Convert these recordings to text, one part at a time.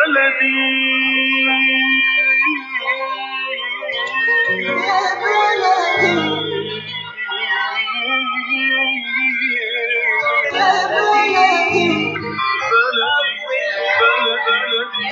بلدي يا بلدي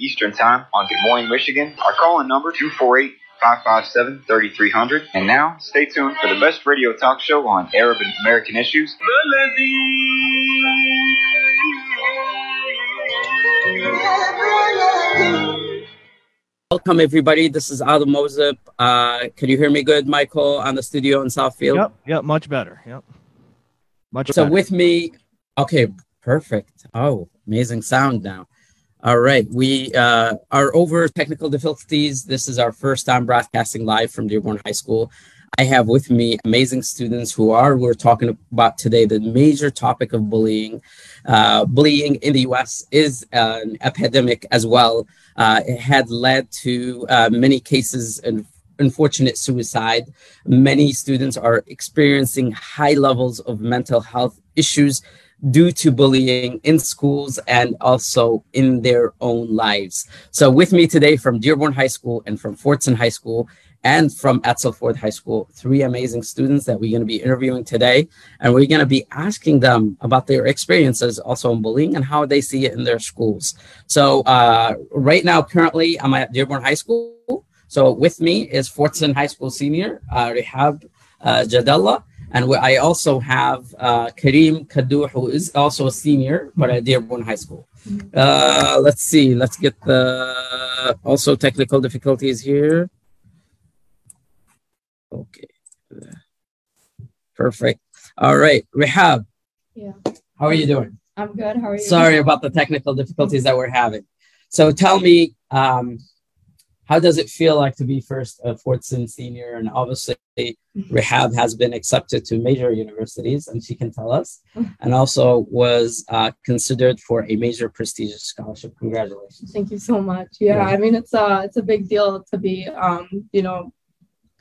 Eastern Time on Good Morning Michigan. Our call-in number 248 557 3300. And now, stay tuned for the best radio talk show on Arab and American issues. Welcome everybody. This is Adam Mozip. Uh, can you hear me good, Michael, on the studio in Southfield? Yep, yep, much better. Yep. Much So better. with me, okay, perfect. Oh, amazing sound now. All right, we uh, are over technical difficulties. This is our first time broadcasting live from Dearborn High School. I have with me amazing students who are we're talking about today the major topic of bullying. Uh, bullying in the U.S. is an epidemic as well. Uh, it had led to uh, many cases and unfortunate suicide. Many students are experiencing high levels of mental health issues due to bullying in schools and also in their own lives. So, with me today from Dearborn High School and from Fordson High School and from Edsel Ford High School, three amazing students that we're going to be interviewing today. And we're going to be asking them about their experiences also in bullying and how they see it in their schools. So, uh, right now, currently, I'm at Dearborn High School. So, with me is Fordson High School senior, uh, Rehab uh, Jadallah. And we, I also have uh, Kareem Kadur, who is also a senior, but at Dearborn High School. Uh, let's see. Let's get the also technical difficulties here. Okay. Perfect. All right. Rehab, Yeah, how are you doing? I'm good. How are you? Sorry about the technical difficulties that we're having. So tell me, um, how does it feel like to be first a Fordson senior? And obviously, Rehab has been accepted to major universities, and she can tell us, and also was uh, considered for a major prestigious scholarship. Congratulations. Thank you so much. Yeah, Yeah. I mean it's a it's a big deal to be um you know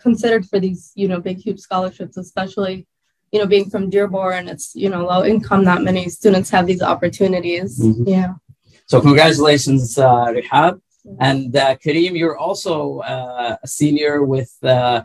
considered for these you know big huge scholarships, especially you know being from Dearborn. And it's you know low income. Not many students have these opportunities. Mhm. Yeah. So congratulations, uh, Rehab. And uh, Kareem, you're also uh, a senior with uh,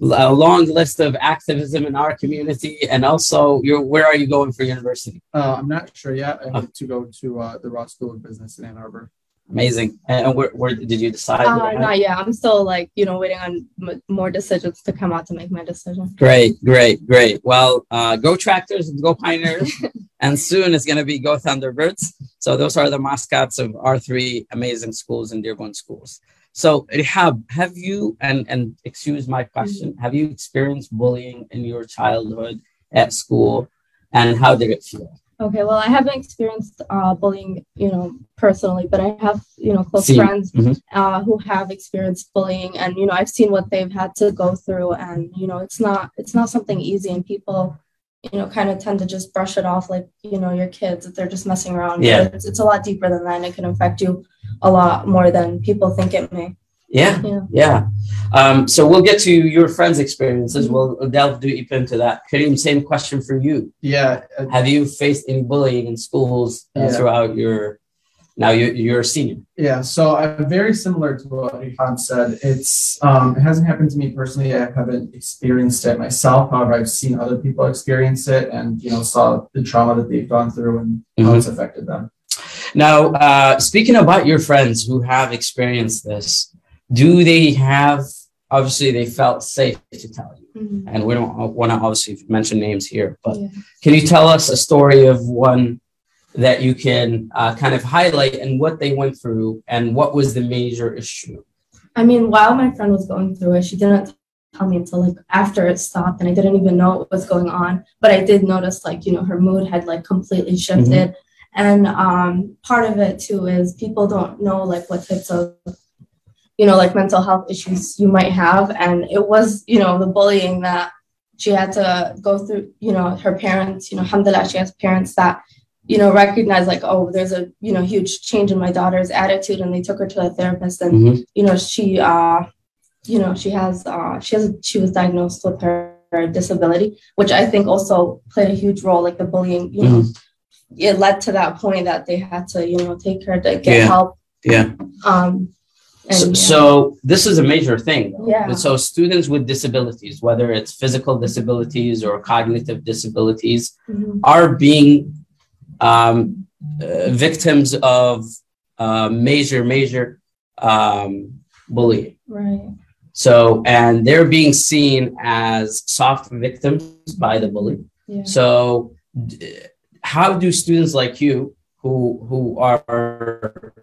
a long list of activism in our community, and also, you're where are you going for university? Uh, I'm not sure yet. I hope to go to uh, the Ross School of Business in Ann Arbor. Amazing. And where, where did you decide? Uh, not yet. I'm still like you know waiting on m- more decisions to come out to make my decision. Great, great, great. Well, uh, go Tractors, go Pioneers, and soon it's going to be go Thunderbirds. So those are the mascots of our three amazing schools in Dearborn schools. So Rehab, have you and and excuse my question, have you experienced bullying in your childhood at school, and how did it feel? Okay, well, I haven't experienced uh, bullying, you know, personally, but I have, you know, close Seen. friends Mhm. uh, who have experienced bullying, and you know, I've seen what they've had to go through, and you know, it's not, it's not something easy, and people, you know, kind of tend to just brush it off like, you know, your kids that they're just messing around. Yeah. It's, it's a lot deeper than that, and it can affect you a lot more than people think it may. Yeah, Yeah. yeah. Um, so we'll get to your friends' experiences. We'll delve deep into that. Kareem, same question for you. Yeah, uh, Have you faced any bullying in schools uh, Yeah. throughout your? Now you're, you're a senior. yeah. So I'm very similar to what Rehab said. It's um, it hasn't happened to me personally. I haven't experienced it myself. However, I've seen other people experience it, and you know, saw the trauma that they've gone through and how Mhm. it's affected them. Now, uh, speaking about your friends who have experienced this, do they have? Obviously, they felt safe to tell you, Mhm. and we don't want to obviously mention names here. But Yeah. can you tell us a story of one that you can uh, kind of highlight and what they went through and what was the major issue? I mean, while my friend was going through it, she didn't tell me until like after it stopped, and I didn't even know what was going on. But I did notice, like, you know, her mood had like completely shifted, And um, part of it too is people don't know like what types of, you know, like mental health issues you might have. And it was, you know, the bullying that she had to go through, you know, her parents, you know, alhamdulillah, she has parents that, you know, recognize like, oh, there's a, you know, huge change in my daughter's attitude and they took her to a therapist and, Mhm. you know, she, uh, you know, she has, uh, she has, she was diagnosed with her, her disability, which I think also played a huge role, like the bullying, you know, it led to that point that they had to, you know, take her to get Yeah. help. Yeah. Um, So, yeah. so this is a major thing. though. Yeah. And so students with disabilities, whether it's physical disabilities or cognitive disabilities, Mhm. are being um, uh, victims of uh, major, major um, bullying. right. So, and they're being seen as soft victims by the bully. Yeah. So, d- how do students like you, who who are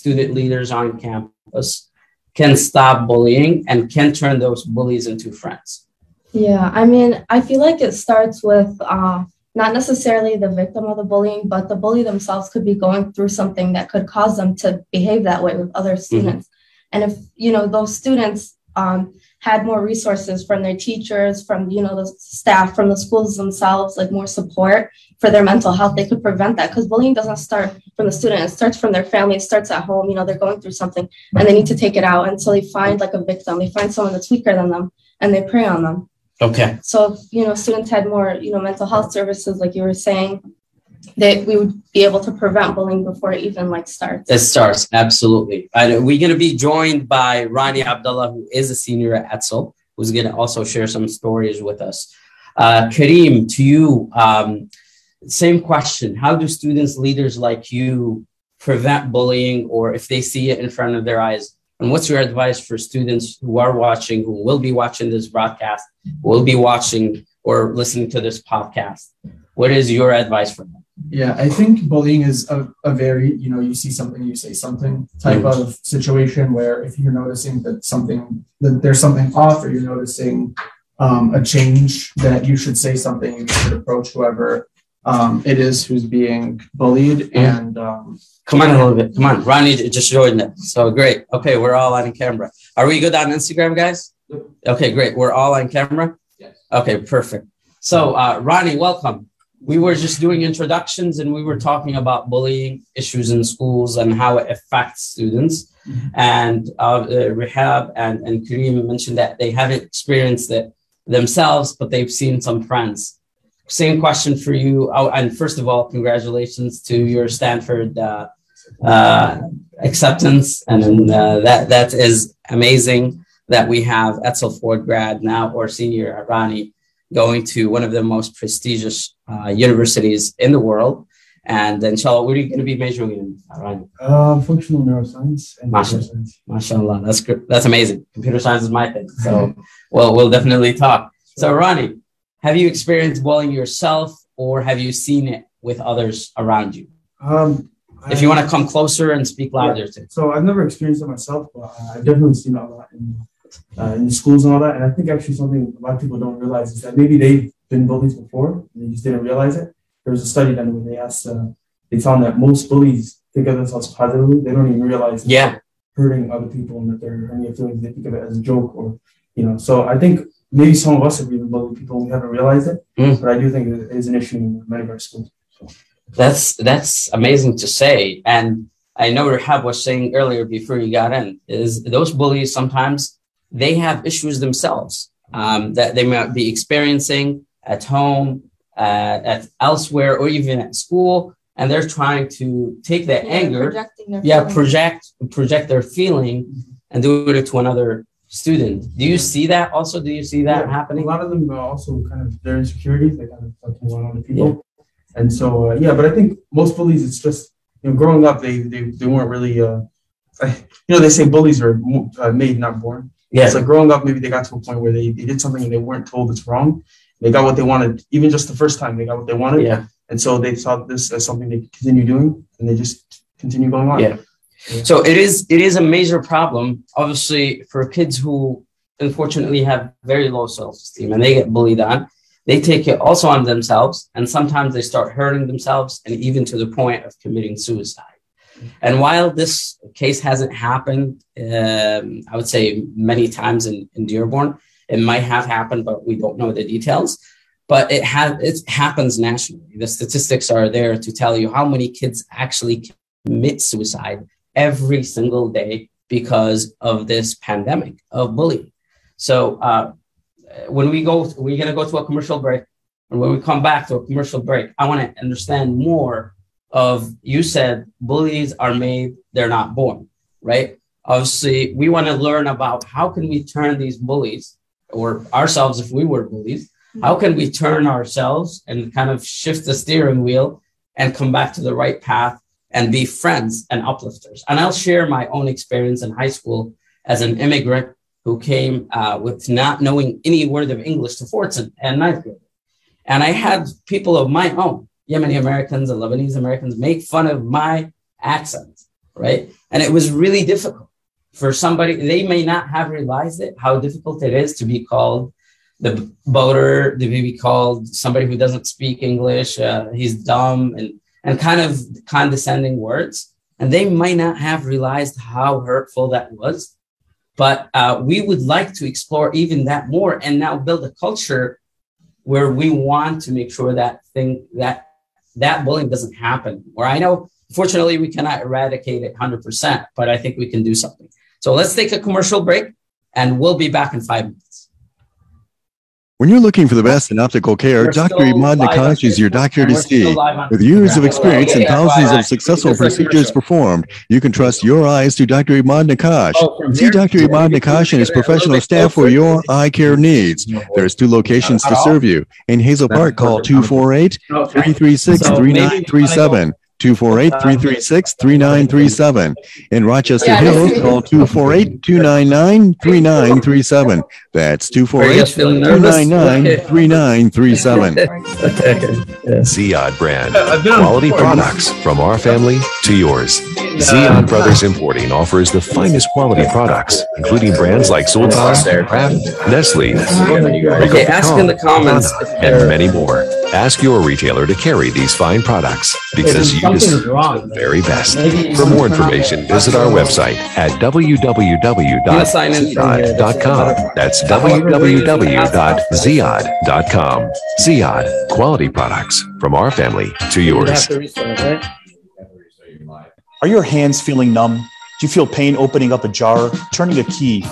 student leaders on campus, can stop bullying and can turn those bullies into friends? Yeah, I mean, I feel like it starts with uh, not necessarily the victim of the bullying, but the bully themselves could be going through something that could cause them to behave that way with other students. And if you know those students um, had more resources from their teachers, from you know the staff, from the schools themselves, like more support for their mental health, they could prevent that. Because bullying doesn't start from the student; it starts from their family. It starts at home. You know, they're going through something, and they need to take it out until they find like a victim. They find someone that's weaker than them, and they prey on them. Okay. So, if, you know, students had more, you know, mental health services, like you were saying, that we would be able to prevent bullying before it even like starts. It starts absolutely. And we're going to be joined by Ronnie Abdullah, who is a senior at Edsel, who's going to also share some stories with us. Uh, Kareem, to you, um, same question: How do students, leaders like you, prevent bullying, or if they see it in front of their eyes? And what's your advice for students who are watching, who will be watching this broadcast, will be watching or listening to this podcast? What is your advice for them? Yeah, I think bullying is a, a very, you know, you see something, you say something type of situation where if you're noticing that something, that there's something off or you're noticing um, a change, that you should say something, you should approach whoever um, it is who's being bullied. And um, Come on a little bit. Come on. Ronnie just joined it. So great. Okay, we're all on camera. Are we good on Instagram, guys? Okay, great. We're all on camera? Yes. Okay, perfect. So, uh, Ronnie, welcome. We were just doing introductions and we were talking about bullying issues in schools and how it affects students. Mhm. And uh, uh, Rehab and, and Kareem mentioned that they haven't experienced it themselves, but they've seen some friends. Same question for you. Oh, and first of all, congratulations to your Stanford uh, uh, acceptance, and uh, that that is amazing that we have Edsel Ford grad now or senior Rani going to one of the most prestigious universities in the world. And then inshallah, what are you going to be majoring in, Rani? Uh, functional neuroscience and Masha. computer science. MashaAllah, that's good. That's amazing. Computer science is my thing. So, well, we'll definitely talk. So, Ronnie, have you experienced bullying yourself or have you seen it with others around you? Um, If you want to come closer and speak louder too. So I've never experienced it myself, but uh, I've definitely seen it a lot in, uh, in schools and all that. And I think actually something a lot of people don't realize is that maybe they've been bullies before and they just didn't realize it. There was a study done where they asked, uh, they found that most bullies think of themselves positively. They don't even realize Yeah. hurting other people and that they're hurting their feelings. They think of it as a joke or, you know. So I think maybe some of us have even bullied people we haven't realized it. Mm. But I do think it is an issue in many of our schools. That's that's amazing to say. And I know Rahab was saying earlier before you got in, is those bullies sometimes they have issues themselves um, that they might be experiencing at home, uh, at elsewhere, or even at school, and they're trying to take that Yeah, anger, projecting their yeah, feelings. project project their feeling and do it to another student. Do you see that also? Do you see that Yeah, happening? A lot of them are also kind of their insecurities. They kind of talk to other people, and so uh, yeah. But I think most bullies, it's just you know, growing up, they they, they weren't really. Uh, you know, they say bullies are uh, made, not born. Yeah. It's like growing up, maybe they got to a point where they, they did something and they weren't told it's wrong. They got what they wanted, even just the first time they got what they wanted. Yeah. And so they saw this as something they could continue doing, and they just continue going on. Yeah. So it is it is a major problem, obviously, for kids who unfortunately have very low self esteem and they get bullied on. they take it also on themselves, and sometimes they start hurting themselves, and even to the point of committing suicide. And while this case hasn't happened, um, I would say many times in, in Dearborn, it might have happened, but we don't know the details. But it has it happens nationally. The statistics are there to tell you how many kids actually commit suicide every single day because of this pandemic of bullying. So uh, when we go, we're gonna go to a commercial break, and when we come back to a commercial break, I want to understand more of you said bullies are made, they're not born, right? Obviously, we want to learn about how can we turn these bullies or ourselves if we were bullies, how can we turn ourselves and kind of shift the steering wheel and come back to the right path and be friends and uplifters. And I'll share my own experience in high school as an immigrant who came uh, with not knowing any word of English to fourth and ninth grade. And I had people of my own, Yemeni Americans and Lebanese Americans, make fun of my accent, right? And it was really difficult for somebody, they may not have realized it, how difficult it is to be called the boater, to be called somebody who doesn't speak English, uh, he's dumb, and and kind of condescending words. And they might not have realized how hurtful that was. But uh, we would like to explore even that more and now build a culture where we want to make sure that thing that that bullying doesn't happen. Where I know, fortunately, we cannot eradicate it 100%, but I think we can do something. So let's take a commercial break and we'll be back in five minutes. When you're looking for the best in optical care, We're Dr. Imad Nakash is your doctor to see. With years of experience and thousands of successful procedures performed, you can trust your eyes to Dr. Imad Nakash. Oh, See? Dr. Imad Nakash and his get it a little professional staff for your eye care needs. There's two locations to serve you. In Hazel Park, call 248 336 So maybe we wanna 3937. 248 336 3937. In Rochester Yeah, Hills, call 248 299 3937. That's Are you 248 guys feeling nervous? 299 Okay. 3937. Ziad brand. Quality products from our family to yours. Ziad Brothers Importing offers the finest quality products, including brands like Sultan, Kraft, Nestle, Okay, ask in the comments if and many more. Ask your retailer to carry these fine products because you deserve wrong. the very best. For more information, visit our website at www.ziad.com. That's www.ziad.com. Ziad, quality products from our family to You have yours. Are your hands feeling numb? Do you feel pain opening up a jar, turning a key?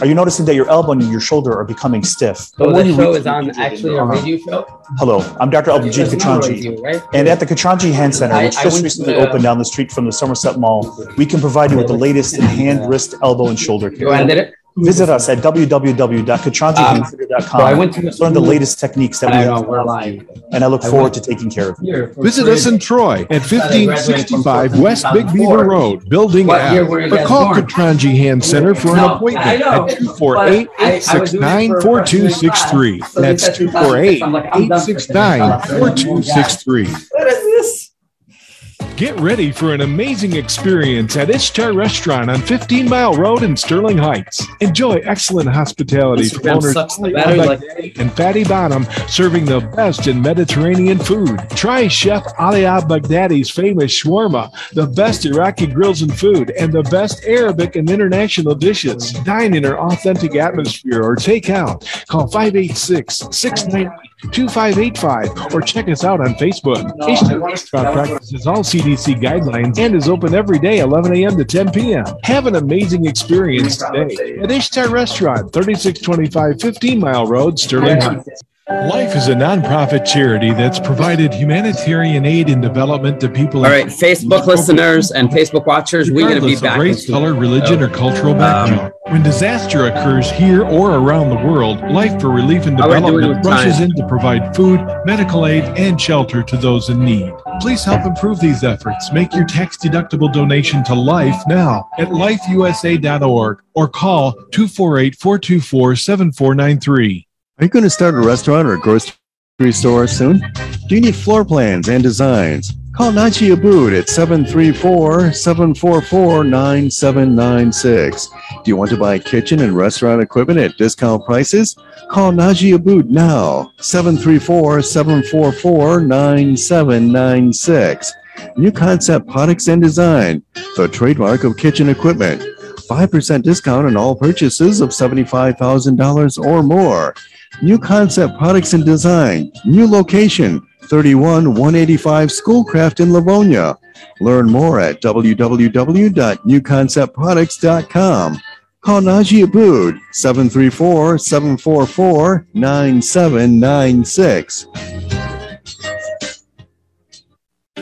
Are you noticing that your elbow and your shoulder are becoming stiff? So The more the you show is on actually a radio show. Hello, I'm Dr. Abdul There's a Katranji. right? And at the Katranji Hand Center, which I just went recently to the- opened down the street from the Somerset Mall, we can provide you with the latest in hand, wrist, elbow, and shoulder You ended care. It? Visit us at www.katranjihandcenter.com Um, so I went to- to learn the latest techniques that we know, have, we're live. and I look I forward to taking care of you. Visit us in Troy at 1565 West Big Beaver Road, Building What year F. were you Or guys call? Katranji Hand Center for an appointment at 248 but I- I was doing it for 869 4263. That's 248 I'm like, I'm done for today. 869 4263. What is this? Get ready for an amazing experience at Ishtar Restaurant on 15 Mile Road in Sterling Heights. Enjoy excellent hospitality from owners like- and Fatty Bottom, serving the best in Mediterranean food. Try Chef Ali Al Baghdadi's famous shawarma, the best Iraqi grills and food, and the best Arabic and international dishes. Dine in our authentic atmosphere or take out. Call 586 698 2585 or check us out on Facebook. Ishtar Restaurant practices all CDC guidelines and is open every day 11 a.m. to 10 p.m. Have an amazing experience today at Ishtar Restaurant, 3625 15 Mile Road, Sterling Heights. Life is a nonprofit charity that's provided humanitarian aid and development to people. All right, Facebook listeners and Facebook watchers, we're going to be back. race, color, religion, or cultural um, background. when disaster occurs here or around the world, Life for Relief and How are we doing Development rushes in to provide food, medical aid, and shelter to those in need. Please help improve these efforts. Make your tax-deductible donation to Life now at lifeusa.org or call 248-424-7493. Are you going to start a restaurant or a grocery store soon? Do you need floor plans and designs? Call Najee Abood at 734 744 9796. Do you want to buy kitchen and restaurant equipment at discount prices? Call Najee Abood now, 734 744 9796. New Concept Products and Design, the trademark of kitchen equipment. 5% discount on all purchases of $75,000 or more. New Concept Products and Design, new location, 31 185 Schoolcraft in Livonia. Learn more at www.newconceptproducts.com. Call Najee Abood 734 744 9796.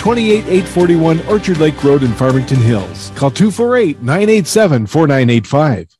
28841 Orchard Lake Road in Farmington Hills. Call 248 987 4985.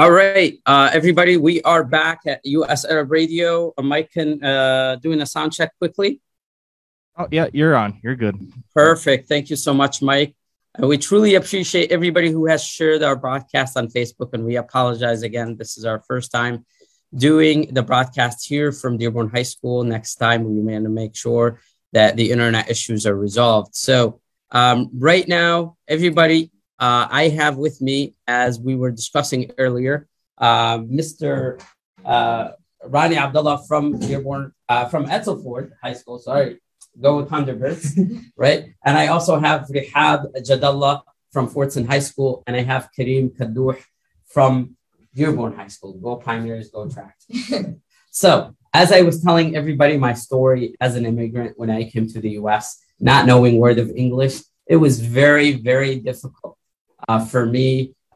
All right, uh, everybody, we are back at US Arab Radio. Uh, Mike can uh, doing a sound check quickly. Oh yeah, you're on. You're good. Perfect. Thank you so much, Mike. Uh, we truly appreciate everybody who has shared our broadcast on Facebook, and we apologize again. This is our first time doing the broadcast here from Dearborn High School. Next time, we want to make sure that the internet issues are resolved. So, um, right now, everybody, uh, I have with me, as we were discussing earlier, uh, Mr. Uh, Rani Abdullah from Dearborn, uh, from Edsel Ford High School. Sorry, go with Thunderbirds, right? And I also have Rihab Jadallah from Fordson High School, and I have Kareem Kadouh from Dearborn High School. Go Pioneers, go Track. so, as I was telling everybody my story as an immigrant when I came to the US, not knowing word of English, it was very, very difficult uh, for me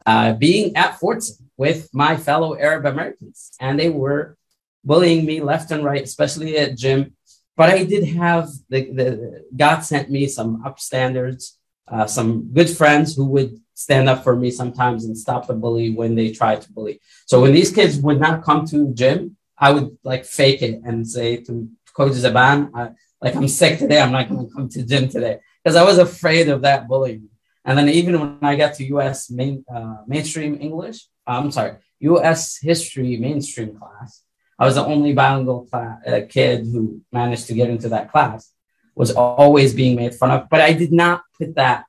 uh, being at Fordson with my fellow Arab Americans. And they were bullying me left and right, especially at gym. But I did have the, the God sent me some upstanders, uh, some good friends who would stand up for me sometimes and stop the bully when they tried to bully. So when these kids would not come to gym, I would like fake it and say to Coach Zaban, I, like I'm sick today, I'm not going to come to gym today because I was afraid of that bullying. And then even when I got to U.S. main uh, mainstream English, I'm sorry, U.S. history mainstream class, I was the only bilingual class, uh, kid who managed to get into that class. Was always being made fun of, but I did not put that.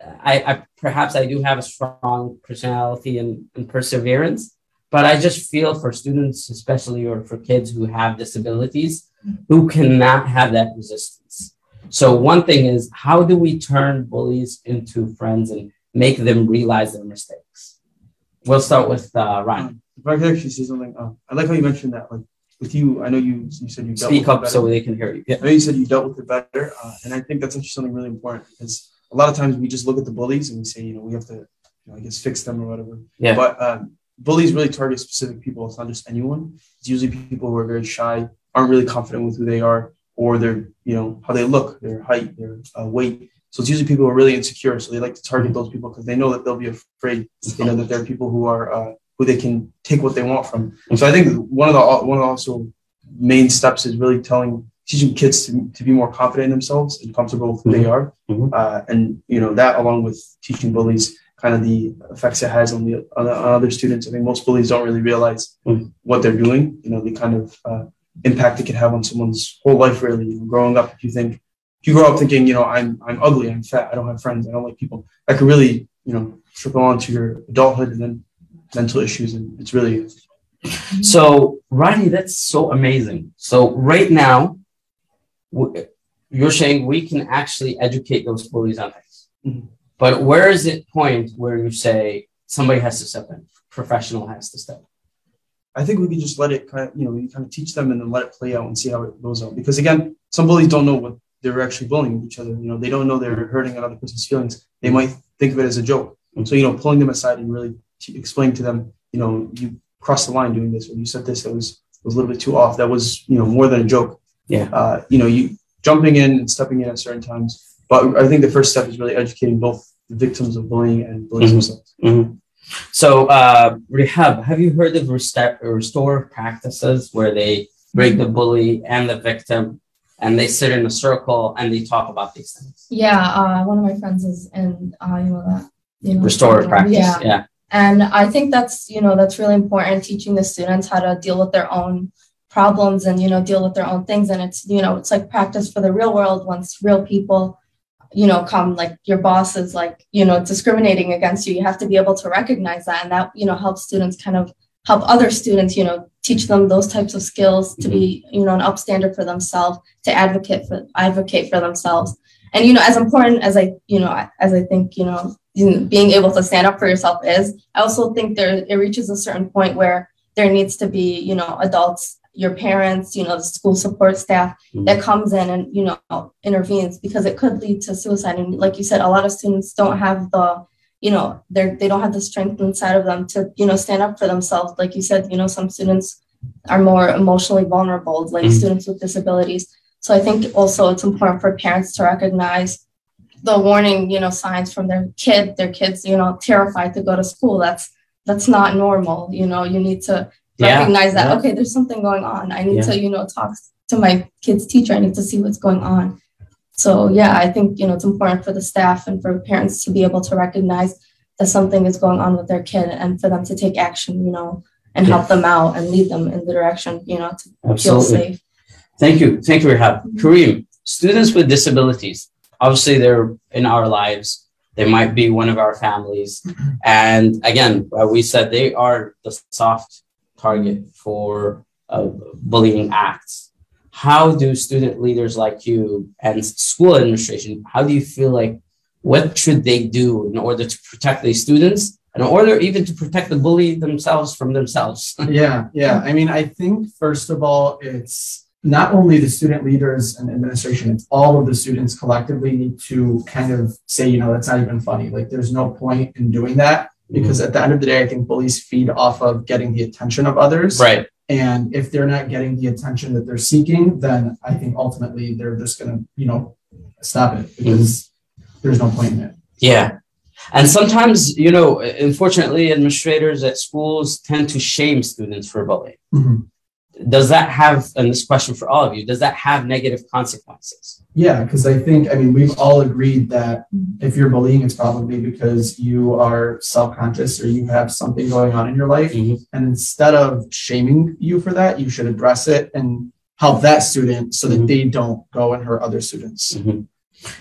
I, I perhaps I do have a strong personality and, and perseverance, but I just feel for students, especially or for kids who have disabilities, who cannot have that resistance. So one thing is, how do we turn bullies into friends and make them realize their mistakes? We'll start with uh, Ryan. If I could actually say something, um, I like how you mentioned that. Like with you, I know you you said you dealt Speak with up so they can hear you. Yeah. I know you said you dealt with it better, uh, and I think that's actually something really important because a lot of times we just look at the bullies and we say, you know, we have to, you know, I guess, fix them or whatever. Yeah. But um, bullies really target specific people. It's not just anyone. It's usually people who are very shy, aren't really confident with who they are, or their, you know, how they look, their height, their uh, weight. So it's usually people who are really insecure. So they like to target those people because they know that they'll be afraid. They know that there are people who are uh, who they can take what they want from. So I think one of the one of the also main steps is really telling teaching kids to, to be more confident in themselves and comfortable with who they are. Uh, and you know that along with teaching bullies kind of the effects it has on the on, the, on other students. I think most bullies don't really realize what they're doing. You know, the kind of uh, impact it can have on someone's whole life. Really, you know, growing up, if you think if you grow up thinking, you know, I'm I'm ugly, I'm fat, I don't have friends, I don't like people, that could really, you know, trickle onto your adulthood and then mental issues, and it's really. So, Ronnie, that's so amazing. So, right now, you're saying we can actually educate those bullies on things. Mhm. But where is it point where you say somebody has to step in, professional has to step in? I think we could just let it kind of, you know, we kind of teach them and then let it play out and see how it goes out. Because again, some bullies don't know what they're actually bullying each other. You know, they don't know they're hurting another person's feelings. They might think of it as a joke. So, you know, pulling them aside and really t- explaining to them, you know, you crossed the line doing this, or you said this that was was a little bit too off. That was, you know, more than a joke. Yeah. Uh, you know, you jumping in and stepping in at certain times. But I think the first step is really educating both the victims of bullying and bullies Mhm. themselves. Mhm. So, uh, Rehab, have you heard of resta- restore practices where they break the bully and the victim and they sit in a circle and they talk about these things? Yeah, uh, one of my friends is in, uh, you know, that, you know. Restorative practice. Yeah. Yeah. And I think that's, you know, that's really important, teaching the students how to deal with their own problems and, you know, deal with their own things. And it's, you know, it's like practice for the real world once real people, you know, come like your boss is like, you know, discriminating against you. You have to be able to recognize that. And that, you know, helps students kind of help other students, you know, teach them those types of skills to be, you know, an upstander for themselves, to advocate for advocate for themselves. And you know, as important as I, you know, as I think, you know, being able to stand up for yourself is, I also think there it reaches a certain point where there needs to be, you know, adults, your parents, you know, the school support staff that comes in and, you know, intervenes because it could lead to suicide. And like you said, a lot of students don't have the, you know, they're they don't have the strength inside of them to, you know, stand up for themselves. Like you said, you know, some students are more emotionally vulnerable, like Mhm. students with disabilities. So I think also it's important for parents to recognize the warning, you know, signs from their kid, their kids, you know, terrified to go to school. That's that's not normal. You know, you need to Yeah, recognize that, yeah. okay, there's something going on. I need Yeah. to, you know, talk to my kid's teacher. I need to see what's going on. So yeah, I think, you know, it's important for the staff and for parents to be able to recognize that something is going on with their kid and for them to take action, you know, and help them out and lead them in the direction, you know, to feel safe. Thank you. Thank you, Rehab. Kareem, students with disabilities, obviously they're in our lives. They might be one of our families. And again, uh, we said they are the soft target for uh, bullying acts. How do student leaders like you and school administration, how do you feel like what should they do in order to protect these students in order even to protect the bully themselves from themselves? yeah, yeah. I mean, I think first of all, it's not only the student leaders and administration, it's all of the students collectively need to kind of say, you know, that's not even funny. Like, there's no point in doing that because at the end of the day, I think bullies feed off of getting the attention of others. Right. And if they're not getting the attention that they're seeking, then I think ultimately they're just going to, you know, stop it because there's no point in it. Yeah. And sometimes, you know, unfortunately, administrators at schools tend to shame students for bullying. Mhm. Does that have, and this question for all of you, does that have negative consequences? Yeah, because I think, I mean, we've all agreed that if you're bullying, it's probably because you are self conscious or you have something going on in your life. Mm-hmm. And instead of shaming you for that, you should address it and help that student so that Mm-hmm. they don't go and hurt other students.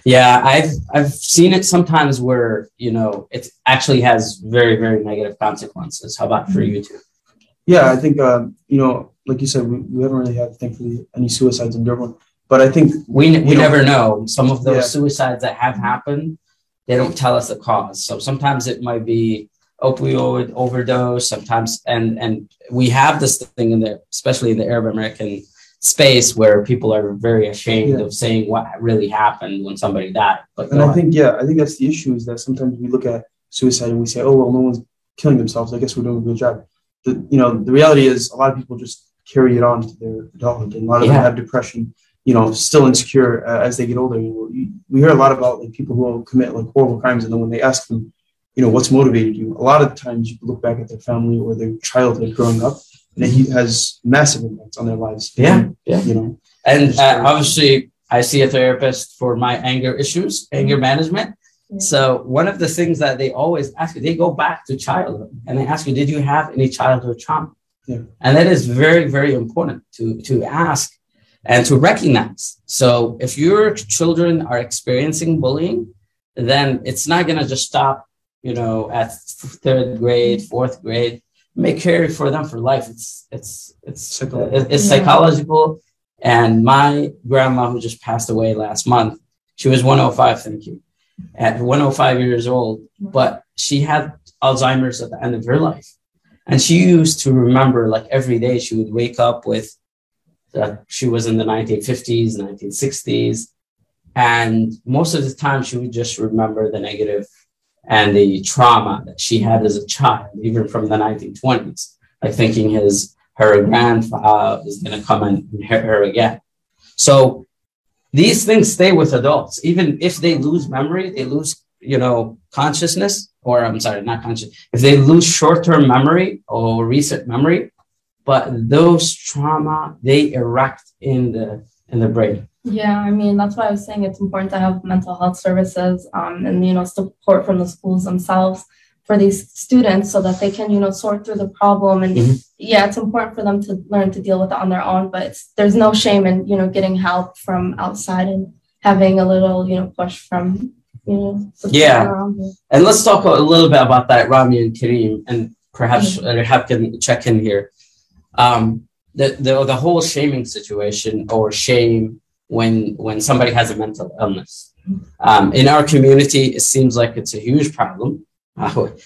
Yeah, I've I've seen it sometimes where you know it actually has very very negative consequences. How about for you two? Yeah, I think um, you know, like you said, we, we haven't really had thankfully any suicides in Dearborn, but I think We we know- never know. Some of those Yeah. suicides that have happened, they don't tell us the cause. So sometimes it might be opioid overdose. Sometimes and and we have this thing in the especially in the Arab American space where people are very ashamed Yeah. of saying what really happened when somebody died. But And I on. think, yeah, I think that's the issue is that sometimes we look at suicide and we say, oh, well, no one's killing themselves. I guess we're doing a good job. The, you know, the reality is a lot of people just carry it on to their adulthood and a lot of Yeah. them have depression, you know, still insecure uh, as they get older. You we, we hear a lot about like people who will commit like horrible crimes. And then when they ask them, you know, what's motivated you? A lot of times you look back at their family or their childhood growing up and he has massive impacts on their lives. Yeah, yeah. You know, And uh, obviously, I see a therapist for my anger issues, anger management. So one of the things that they always ask you, they go back to childhood and they ask you, did you have any childhood trauma? Yeah. And that is very, very important to, to ask and to recognize. So if your children are experiencing bullying, then it's not going to just stop, you know, at third grade, fourth grade. May carry for them for life. It's it's it's it's Yeah. psychological. And my grandma, who just passed away last month, she was 105. Thank you, at 105 years old. But she had Alzheimer's at the end of her life, and she used to remember like every day. She would wake up with that she was in the 1950s, 1960s, and most of the time she would just remember the negative and the trauma that she had as a child, even from the 1920s, like thinking his her grandfather is going to come and inherit her again. So these things stay with adults, even if they lose memory, they lose, you know, consciousness, or I'm sorry, not conscious. If they lose short-term memory or recent memory, but those trauma they erect in the in the brain. Yeah, I mean that's why I was saying it's important to have mental health services um, and you know support from the schools themselves for these students so that they can you know sort through the problem and Mhm. yeah it's important for them to learn to deal with it on their own but it's, there's no shame in you know getting help from outside and having a little you know push from you know Yeah. And let's talk a little bit about that, Rami and Kareem, and perhaps uh, Rehab can check in here. Um, the, the the whole shaming situation or shame when when somebody has a mental illness. Um, in our community, it seems like it's a huge problem.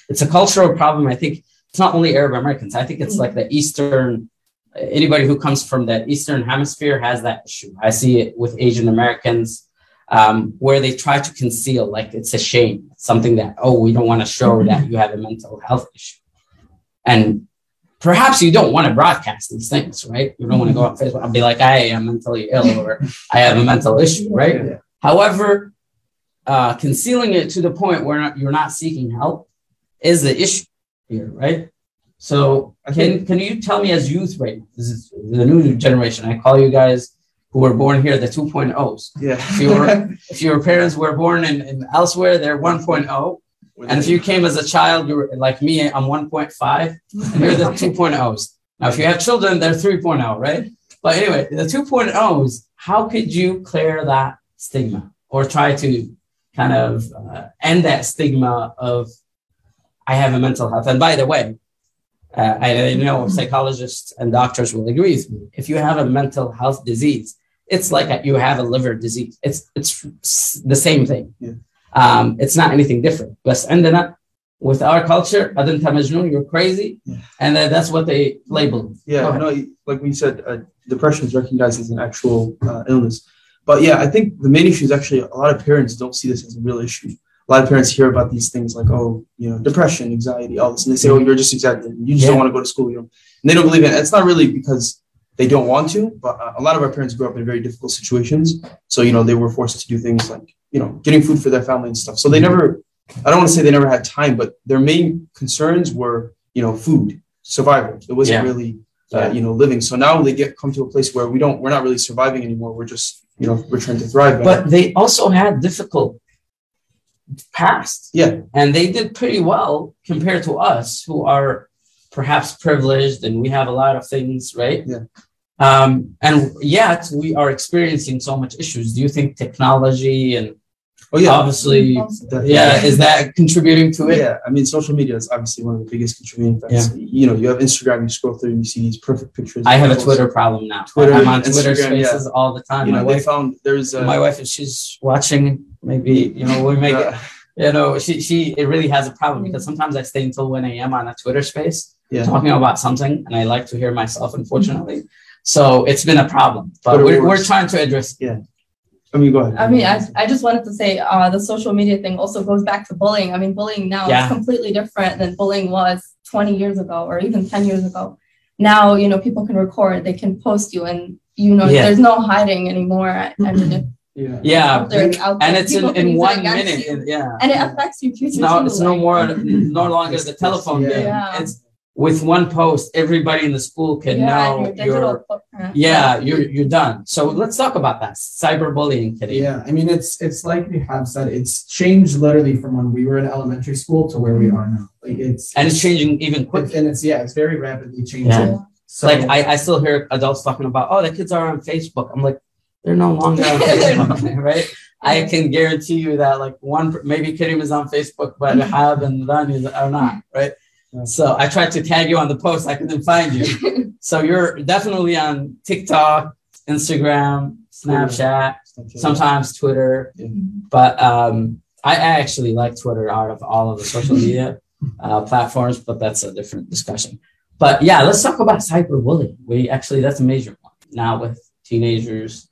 It's a cultural problem. I think it's not only Arab Americans. I think it's mm-hmm. like the Eastern. Anybody who comes from the Eastern Hemisphere has that issue. I see it with Asian Americans, um, where they try to conceal, like it's a shame, something that oh we don't want to show that mm-hmm. you have a mental health issue, and perhaps you don't want to broadcast these things, right? You don't want to go mm-hmm. on Facebook and be like, I am mentally ill or I have a mental issue, right? However, uh, concealing it to the point where not, you're not seeking help is the issue here, right? So can can you tell me as youth right this is the new generation. I call you guys who were born here the 2.0s. Yeah. If, you were, if your parents were born in, in elsewhere, they're 1.0. And if you came as a child, you were like me, I'm 1.5, and you're the 2.0s. Now, if you have children, they're 3.0, right? But anyway, the 2.0s, how could you clear that stigma or try to kind of uh, end that stigma of I have a mental health. And by the way, uh, I, I know psychologists and doctors will agree with me. If you have a mental health disease, it's like a, you have a liver disease. It's it's the same thing. Yeah. Um, it's not anything different. But ended uh, with our culture, Adam Tamajnun, you're crazy, yeah. and uh, that's what they label. Yeah, no, like we said, uh, depression is recognized as an actual uh, illness. But yeah, I think the main issue is actually a lot of parents don't see this as a real issue. A lot of parents hear about these things like, oh, you know, depression, anxiety, all this, and they say, oh, you're just exaggerating. You just Yeah. don't want to go to school. You know, and they don't believe it. It's not really because they don't want to, but uh, a lot of our parents grew up in very difficult situations. So you know, they were forced to do things like you know, getting food for their family and stuff. So they never. I don't want to say they never had time, but their main concerns were, you know, food, survival. It wasn't Yeah. really uh, you know, living. So now they get come to a place where we don't, we're not really surviving anymore. We're just, you know, we're trying to thrive. But they also had difficult past. Yeah. And they did pretty well compared to us who are perhaps privileged and we have a lot of things, right? Yeah. Um, and yet we are experiencing so much issues. Do you think technology and oh yeah, obviously yeah, is that contributing to it? Yeah, I mean, social media is obviously one of the biggest contributing factors. Yeah. You know, you have Instagram, you scroll through, and you see these perfect pictures. I have a Twitter problem now. Twitter, I'm on Twitter Instagram, yeah. spaces all the time. You my know, they wife, found there's a, my wife, if she's watching, maybe you know we make it. You know, she she it really has a problem because sometimes I stay until 1 a.m. on a Twitter space Yeah. talking about something, and I like to hear myself, unfortunately. Mm-hmm. So it's been a problem, but we're, we're trying to address. Yeah. I mean, go ahead. I mean, I, I just wanted to say uh, the social media thing also goes back to bullying. I mean, bullying now Yeah. is completely different than bullying was 20 years ago or even 10 years ago. Now, you know, people can record, they can post you, and you know, Yeah. there's no hiding anymore. And it, Yeah. Yeah, Out there, and it's in, People can in one minute. you. and- yeah, and it affects your future. no, it's no more, no longer the telephone yeah. game. Yeah. It's with one post, everybody in the school can Yeah, know your digital your footprint. Uh-huh. yeah, you're you're done. So let's talk about that cyberbullying, Kitty. Yeah, I mean, it's it's like we have said, it's changed literally from when we were in elementary school to where we are now. Like it's and it's changing even quicker. and it's yeah, it's very rapidly changing. Yeah. So like I, I still hear adults talking about, oh, the kids are on Facebook. I'm like, they're no longer on Facebook, right? I can guarantee you that like one maybe Karim is on Facebook, but Hab and Rani are not, right? So I tried to tag you on the post, I couldn't find you. so you're definitely on TikTok, Instagram, Snapchat, sometimes Twitter. But um, I I actually like Twitter out of all of the social media uh, platforms, but that's a different discussion. But yeah, let's talk about cyberbullying. We actually that's a major one now with teenagers.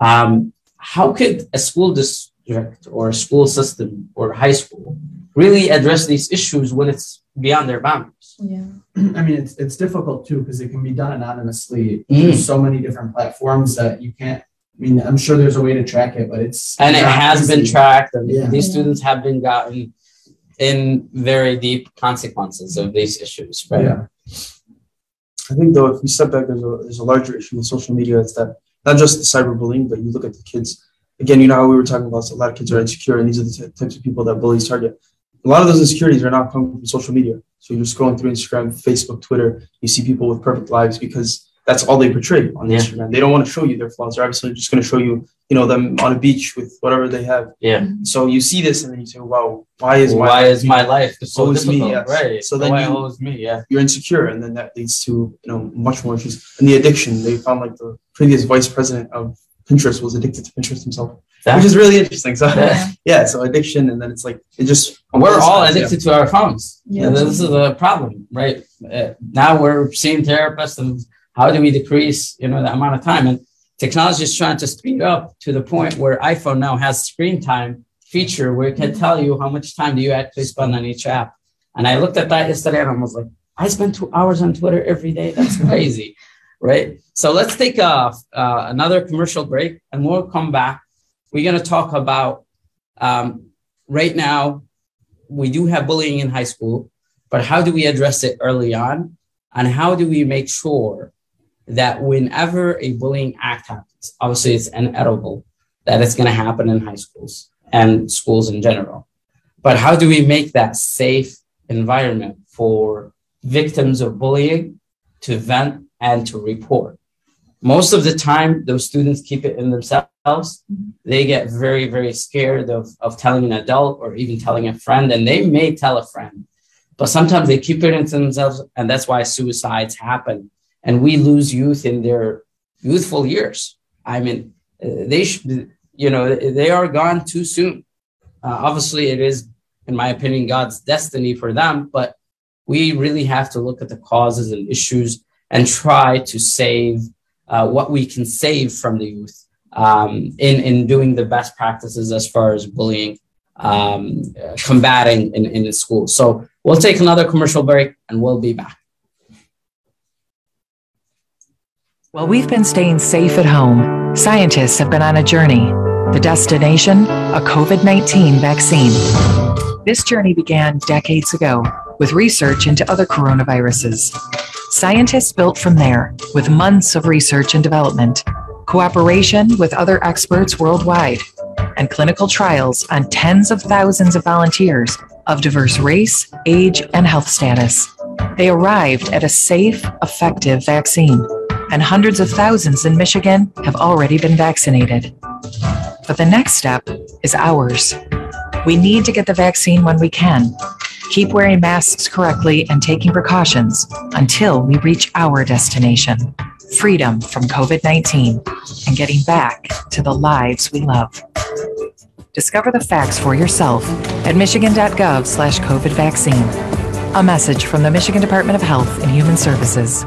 Um, how could a school district or a school system or high school really address these issues when it's beyond their boundaries? Yeah. I mean, it's it's difficult too because it can be done anonymously. Mm. There's so many different platforms that you can't. I mean, I'm sure there's a way to track it, but it's And it not has been tracked, and Yeah. these students have been gotten in very deep consequences of these issues, right? Yeah. I think though, if we step back, there's a there's a larger issue with social media. It's that not just the cyberbullying, but you look at the kids. Again, you know how we were talking about a lot of kids are insecure, and these are the ty- types of people that bullies target. A lot of those insecurities are not coming from social media. So you're scrolling through Instagram, Facebook, Twitter. You see people with perfect lives because that's all they portray on Yeah. Instagram. They don't want to show you their flaws. They're obviously just going to show you, you know, them on a beach with whatever they have. Yeah. So you see this, and then you say, "Wow, why is my Why life is my life so always me?" Yes. Right. So then Why you, always me, yeah. you're insecure, and then that leads to you know much more issues. And the addiction, they found like the previous vice president of Pinterest was addicted to Pinterest himself, which is really interesting. So Yeah. yeah, so addiction, and then it's like it just We're all Yeah. addicted to our phones. Yeah. And this is a problem, right? Uh, now we're seeing therapists and how do we decrease, you know, the amount of time? And technology is trying to speed up to the point where iPhone now has screen time feature where it can tell you how much time do you actually spend on each app. And I looked at that yesterday and I was like, I spend two hours on Twitter every day. That's crazy, right? So let's take a, uh, another commercial break and we'll come back. We're going to talk about um, right now we do have bullying in high school, but how do we address it early on? And how do we make sure that whenever a bullying act happens, obviously it's inevitable that it's going to happen in high schools and schools in general. But how do we make that safe environment for victims of bullying to vent and to report? Most of the time, those students keep it in themselves. They get very, very scared of, of telling an adult or even telling a friend, and they may tell a friend, but sometimes they keep it into themselves, and that's why suicides happen. And we lose youth in their youthful years. I mean, uh, they should, you know, they are gone too soon. Uh, obviously, it is, in my opinion, God's destiny for them, but we really have to look at the causes and issues and try to save uh, what we can save from the youth um, in, in doing the best practices as far as bullying, um, uh, combating in, in the school. So we'll take another commercial break and we'll be back. While we've been staying safe at home, scientists have been on a journey. The destination, a COVID 19 vaccine. This journey began decades ago with research into other coronaviruses. Scientists built from there with months of research and development, cooperation with other experts worldwide, and clinical trials on tens of thousands of volunteers of diverse race, age, and health status. They arrived at a safe, effective vaccine, and hundreds of thousands in Michigan have already been vaccinated. But the next step is ours. We need to get the vaccine when we can. Keep wearing masks correctly and taking precautions until we reach our destination freedom from COVID 19 and getting back to the lives we love. Discover the facts for yourself at michigan.gov slash COVID vaccine. A message from the Michigan Department of Health and Human Services.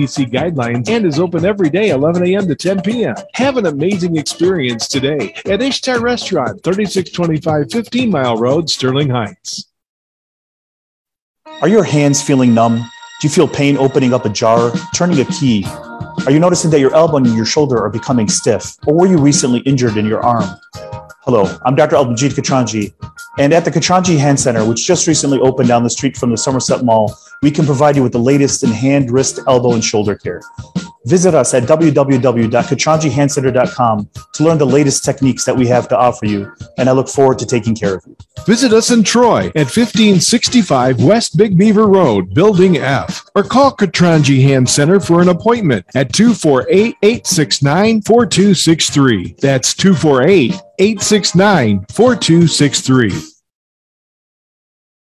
CDC guidelines and is open every day 11 a.m. to 10 p.m. Have an amazing experience today at Ishtar Restaurant, 3625 15 Mile Road, Sterling Heights. Are your hands feeling numb? Do you feel pain opening up a jar, turning a key? Are you noticing that your elbow and your shoulder are becoming stiff? Or were you recently injured in your arm? Hello, I'm Dr. Albajit Katranji, and at the Katranji Hand Center, which just recently opened down the street from the Somerset Mall, we can provide you with the latest in hand, wrist, elbow, and shoulder care. Visit us at www.katranjihandcenter.com to learn the latest techniques that we have to offer you, and I look forward to taking care of you. Visit us in Troy at 1565 West Big Beaver Road, Building F, or call Katranji Hand Center for an appointment at 248 869 4263. That's 248 869 4263.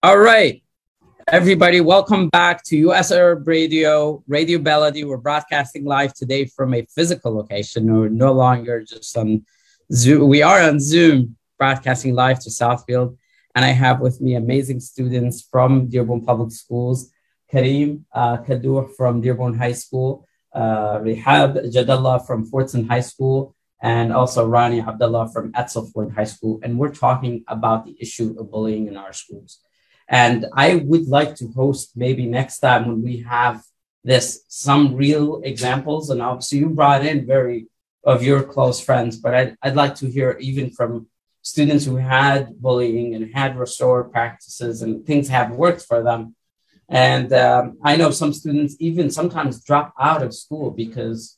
All right, everybody, welcome back to US Arab Radio, Radio Melody. We're broadcasting live today from a physical location. We're no longer just on Zoom. We are on Zoom, broadcasting live to Southfield. And I have with me amazing students from Dearborn Public Schools, Kareem uh, Kadur from Dearborn High School, uh, Rihab Jadallah from Fordson High School, and also Rani Abdullah from Edsel Ford High School. And we're talking about the issue of bullying in our schools. And I would like to host maybe next time when we have this some real examples. And obviously, you brought in very of your close friends, but I'd, I'd like to hear even from students who had bullying and had restored practices and things have worked for them. And um, I know some students even sometimes drop out of school because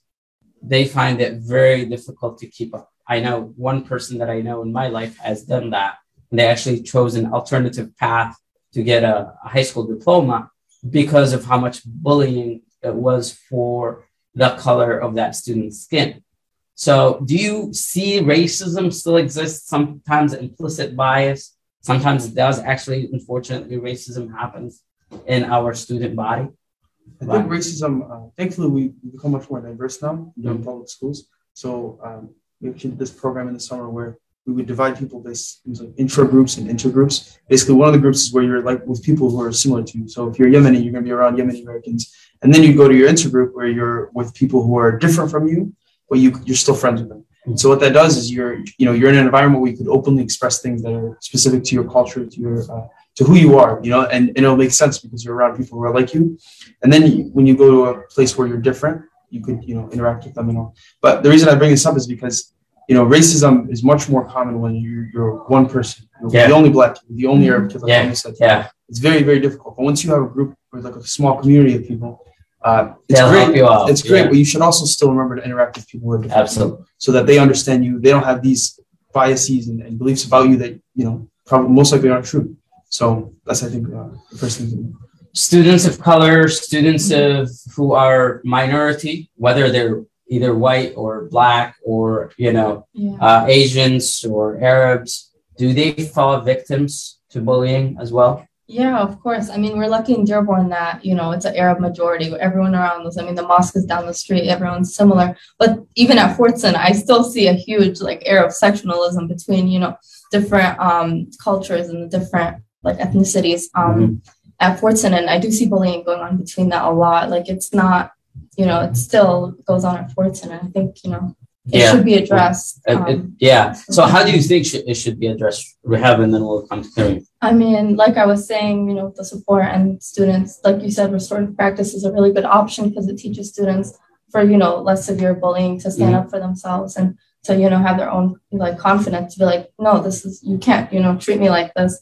they find it very difficult to keep up. I know one person that I know in my life has done that. And they actually chose an alternative path to get a, a high school diploma because of how much bullying it was for the color of that student's skin. So, do you see racism still exists? Sometimes implicit bias. Sometimes it does. Actually, unfortunately, racism happens in our student body. I think racism, uh, thankfully, we become much more diverse now in mm-hmm. public schools. So, um, we actually did this program in the summer where we would divide people based into intro groups and intergroups. Basically, one of the groups is where you're like with people who are similar to you. So if you're Yemeni, you're going to be around Yemeni Americans, and then you go to your intergroup where you're with people who are different from you, but you you're still friends with them. And so what that does is you're you know you're in an environment where you could openly express things that are specific to your culture, to your uh, to who you are, you know, and, and it'll make sense because you're around people who are like you. And then you, when you go to a place where you're different, you could you know interact with them and all. But the reason I bring this up is because you know, racism is much more common when you're, you're one person, you're yeah. the only black kid, the only Arab kid, like yeah. you said. Yeah. It's very, very difficult. But once you have a group or like a small community of people, uh, it's They'll great. you out, It's great, yeah. but you should also still remember to interact with people who are different. Absolutely. So that they understand you. They don't have these biases and, and beliefs about you that you know probably most likely aren't true. So that's I think uh, the first thing. To do. students of color, students of who are minority, whether they're either white or black or you know Yeah. uh, Asians or Arabs, do they fall victims to bullying as well? Yeah, of course. I mean, we're lucky in Dearborn that, you know, it's an Arab majority. Everyone around us, I mean, the mosque is down the street, everyone's similar. But even at Fordson, I still see a huge like Arab sectionalism between, you know, different um, cultures and the different like ethnicities um, at Fordson. And I do see bullying going on between that a lot. Like it's not, you know, it still goes on at Fordson. And I think, you know, it should be addressed. Uh, it- um, yeah. So how do you think sh- it should be addressed? Rehab, and then we'll come to Kareem. I mean, like I was saying, you know, the support and students, like you said, restorative practice is a really good option because it teaches students for, you know, less severe bullying to stand Mhm. up for themselves and to, you know, have their own like confidence to be like, no, this is, you can't, you know, treat me like this.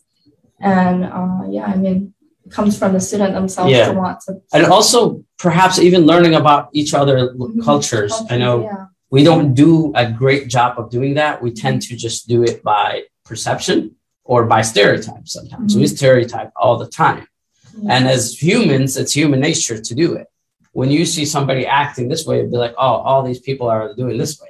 And uh, yeah, I mean, it comes from the student themselves Yeah. to want to. And also perhaps even learning about each other l- cultures. I know yeah. we don't do a great job of doing that. We tend to just do it by perception or by stereotypes sometimes. We Mhm. stereotype all the time. Yeah. And as humans, it's human nature to do it. When you see somebody acting this way, you'd be like, oh, all these people are doing this way.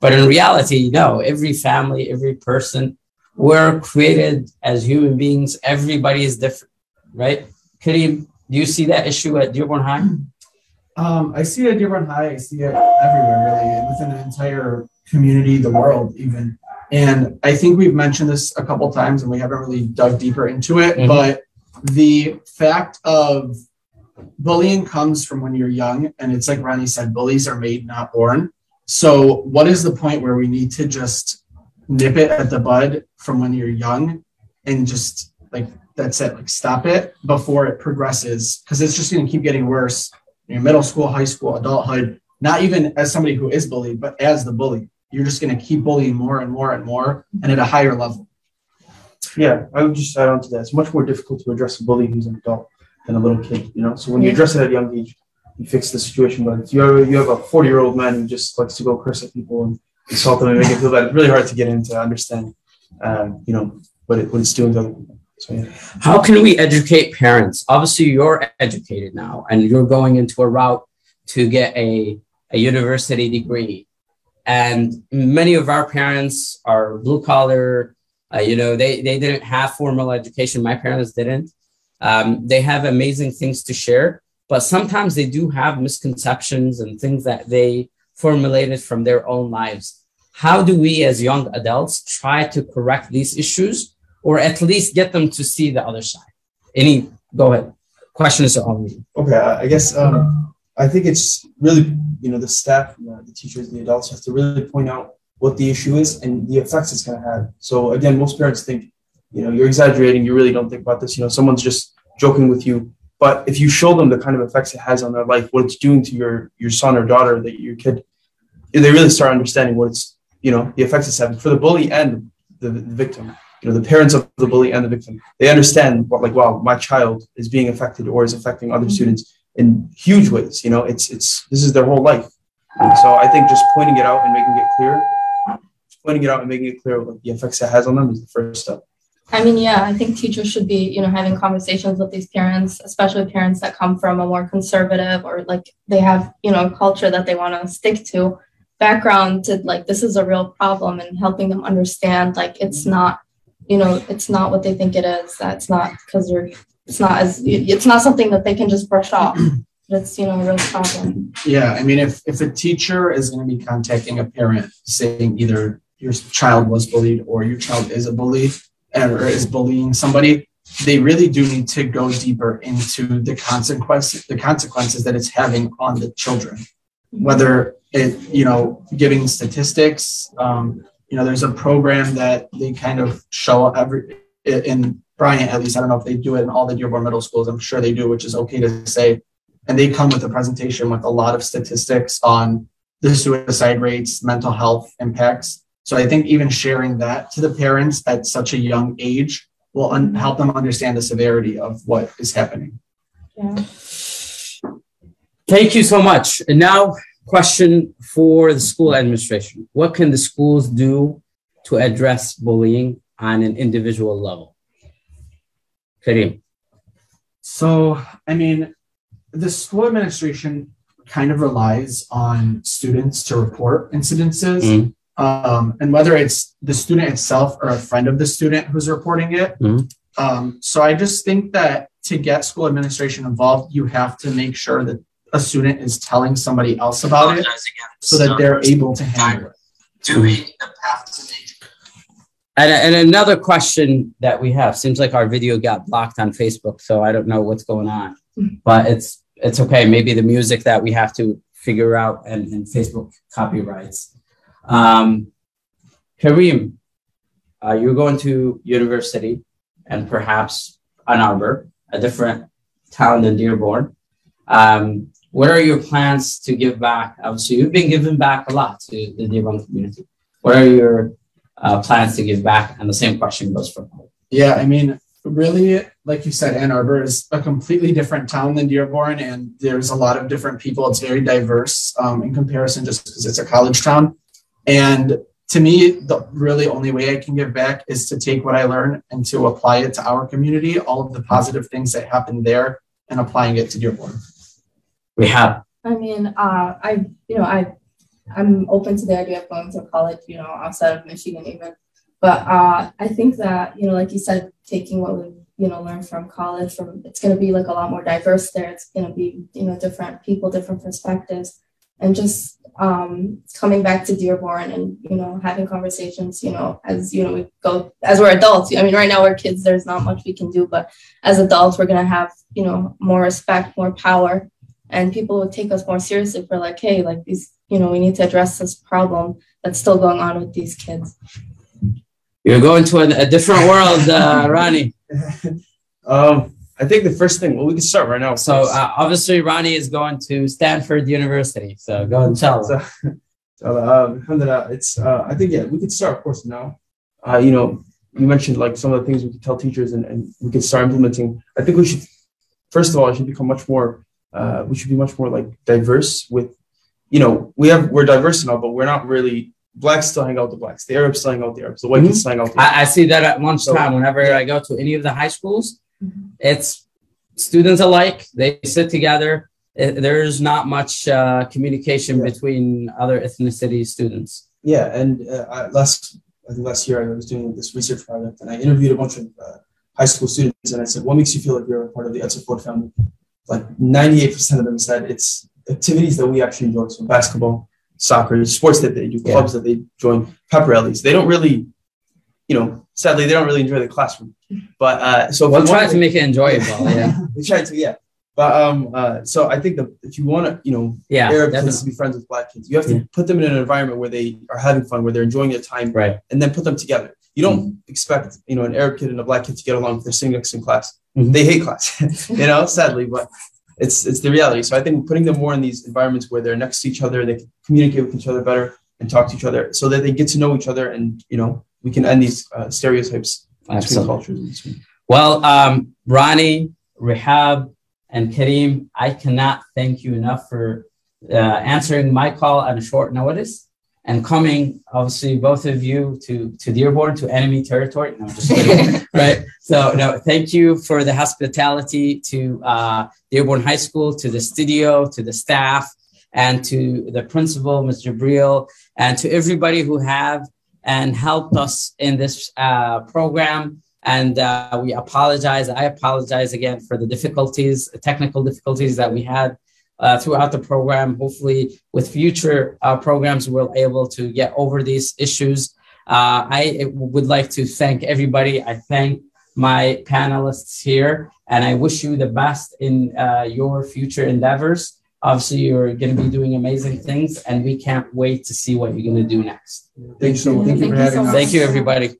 But in reality, no, every family, every person, we're created as human beings. Everybody is different, right? Kareem, do you see that issue at Dearborn High? Um, I see it at Dearborn High. I see it everywhere, really, within the entire community, the world, even. And I think we've mentioned this a couple times, and we haven't really dug deeper into it. Mhm. But the fact of bullying comes from when you're young, and it's like Ronnie said, bullies are made, not born. So, what is the point where we need to just nip it at the bud from when you're young, and just like that's said like stop it before it progresses, because it's just going to keep getting worse in your middle school, high school, adulthood, not even as somebody who is bullied, but as the bully. You're just going to keep bullying more and more and more and at a higher level. Yeah, I would just add on to that. It's much more difficult to address a bully who's an adult than a little kid. You know, so when you address it at a young age, you fix the situation. But if you have, you have a 40 year old man who just likes to go curse at people and insult them and make it feel bad, it's really hard to get into understand, um, you know, what it what it's doing to How can we educate parents? Obviously, you're educated now and you're going into a route to get a, a university degree. And many of our parents are blue collar. Uh, you know, they, they didn't have formal education. My parents didn't. Um, they have amazing things to share, but sometimes they do have misconceptions and things that they formulated from their own lives. How do we, as young adults, try to correct these issues or at least get them to see the other side? Any, go ahead. Questions are on me. Okay, I guess um, I think it's really you know the staff, know, the teachers, the adults have to really point out what the issue is and the effects it's going to have. So again, most parents think you know you're exaggerating. You really don't think about this. You know, someone's just joking with you. But if you show them the kind of effects it has on their life, what it's doing to your your son or daughter, that your kid, they really start understanding what it's you know the effects it's having for the bully and the, the victim. You know, the parents of the bully and the victim, they understand what like wow, my child is being affected or is affecting other mm-hmm. students in huge ways. You know, it's it's this is their whole life. So I think just pointing it out and making it clear, pointing it out and making it clear what the effects it has on them is the first step. I mean, yeah, I think teachers should be, you know, having conversations with these parents, especially parents that come from a more conservative or like they have, you know, a culture that they want to stick to background to like this is a real problem and helping them understand like it's mm-hmm. not, you know, it's not what they think it is. That's not because they're it's not as it's not something that they can just brush off. It's, you know, a real problem. Yeah, I mean, if, if a teacher is going to be contacting a parent saying either your child was bullied or your child is a bully or is bullying somebody, they really do need to go deeper into the consequences, the consequences that it's having on the children. Whether it, you know, giving statistics, um, you know, there's a program that they kind of show every in Bryant, at least. I don't know if they do it in all the Dearborn middle schools. I'm sure they do, which is okay to say. And they come with a presentation with a lot of statistics on the suicide rates, mental health impacts. So I think even sharing that to the parents at such a young age will un- help them understand the severity of what is happening. Yeah. Thank you so much. And now, question for the school administration: What can the schools do to address bullying on an individual level? Kareem. So, I mean, the school administration kind of relies on students to report incidences. Mhm. Um, and whether it's the student itself or a friend of the student who's reporting it. Mhm. Um, so I just think that to get school administration involved, you have to make sure that a student is telling somebody else about it so that they're able to handle it. And, and another question that we have seems like our video got blocked on Facebook, so I don't know what's going on. But it's it's okay. Maybe the music that we have to figure out and, and Facebook copyrights. Um, Kareem, uh, you're going to university and perhaps Ann Arbor, a different town than Dearborn. Um, what are your plans to give back? Obviously, you've been giving back a lot to the Dearborn community. What are your uh, plans to give back? And the same question goes for Yeah, I mean, really, like you said, Ann Arbor is a completely different town than Dearborn, and there's a lot of different people. It's very diverse um, in comparison, just because it's a college town. And to me, the really only way I can give back is to take what I learn and to apply it to our community, all of the positive things that happen there, and applying it to Dearborn. We have. I mean, uh, I, you know, I, I'm open to the idea of going to college, you know, outside of Michigan even. But uh, I think that, you know, like you said, taking what we, you know, learned from college, from it's going to be like a lot more diverse there. It's going to be, you know, different people, different perspectives, and just um, coming back to Dearborn and, you know, having conversations, you know, as, you know, we go, as we're adults. I mean, right now we're kids, there's not much we can do, but as adults, we're going to have, you know, more respect, more power and people would take us more seriously for like hey like these you know we need to address this problem that's still going on with these kids You're going to a, a different world, uh, Ronnie. Um, I think the first thing, well, we can start right now. So uh, obviously, Ronnie is going to Stanford University. So go and tell. So, so, um, it's, uh, I think, yeah, we could start, of course, now. Uh, you know, you mentioned like some of the things we could tell teachers and, and we could start implementing. I think we should, first of all, it should become much more, uh, we should be much more like diverse with, you know, we have, we're diverse all, but we're not really, blacks still hang out with the blacks, the Arabs still hang out with the Arabs, the white kids still hang out with the I, I see that at lunchtime So- whenever I go to any of the high schools. It's students alike. They sit together. Uh, There's not much uh, communication between other ethnicity students. Yeah, and uh, I, last I think last year I was doing this research project, and I interviewed a bunch of uh, high school students, and I said, "What makes you feel like you're a part of the Edsel Ford family?" Like 98 percent of them said it's activities that we actually enjoy, so basketball, soccer, sports that they do, Yeah. clubs that they join, pep rallies. They don't really, you know, sadly they don't really enjoy the classroom. But uh, so We'll try to make it enjoyable. Yeah. we try to, yeah. But um, uh, so I think that if you want to, you know, Yeah, Arab definitely. kids to be friends with black kids, you have to Yeah. put them in an environment where they are having fun, where they're enjoying their time, Right. and then put them together. You don't Mm-hmm. expect, you know, an Arab kid and a black kid to get along if they're sitting next in class. Mhm. They hate class, you know, sadly, but it's it's the reality. So I think putting them more in these environments where they're next to each other, they can communicate with each other better and talk to each other, so that they get to know each other, and you know, we can end these uh, stereotypes between cultures. Well, um, Ronnie, Rehab, and Kareem, I cannot thank you enough for uh, answering my call on a short notice and coming, obviously, both of you to to Dearborn to enemy territory. No, just kidding. right. So, no, thank you for the hospitality to uh, Dearborn High School, to the studio, to the staff, and to the principal, Mr. Briel, and to everybody who have and helped us in this uh, program. And uh, we apologize. I apologize again for the difficulties, technical difficulties that we had uh, throughout the program. Hopefully, with future uh, programs, we're able to get over these issues. Uh, I would like to thank everybody. I thank my panelists here, and I wish you the best in uh, your future endeavors. Obviously, you're going to be doing amazing things, and we can't wait to see what you're going to do next. Thank you so much. Thank you for Thank you so having much. us. Thank you, everybody.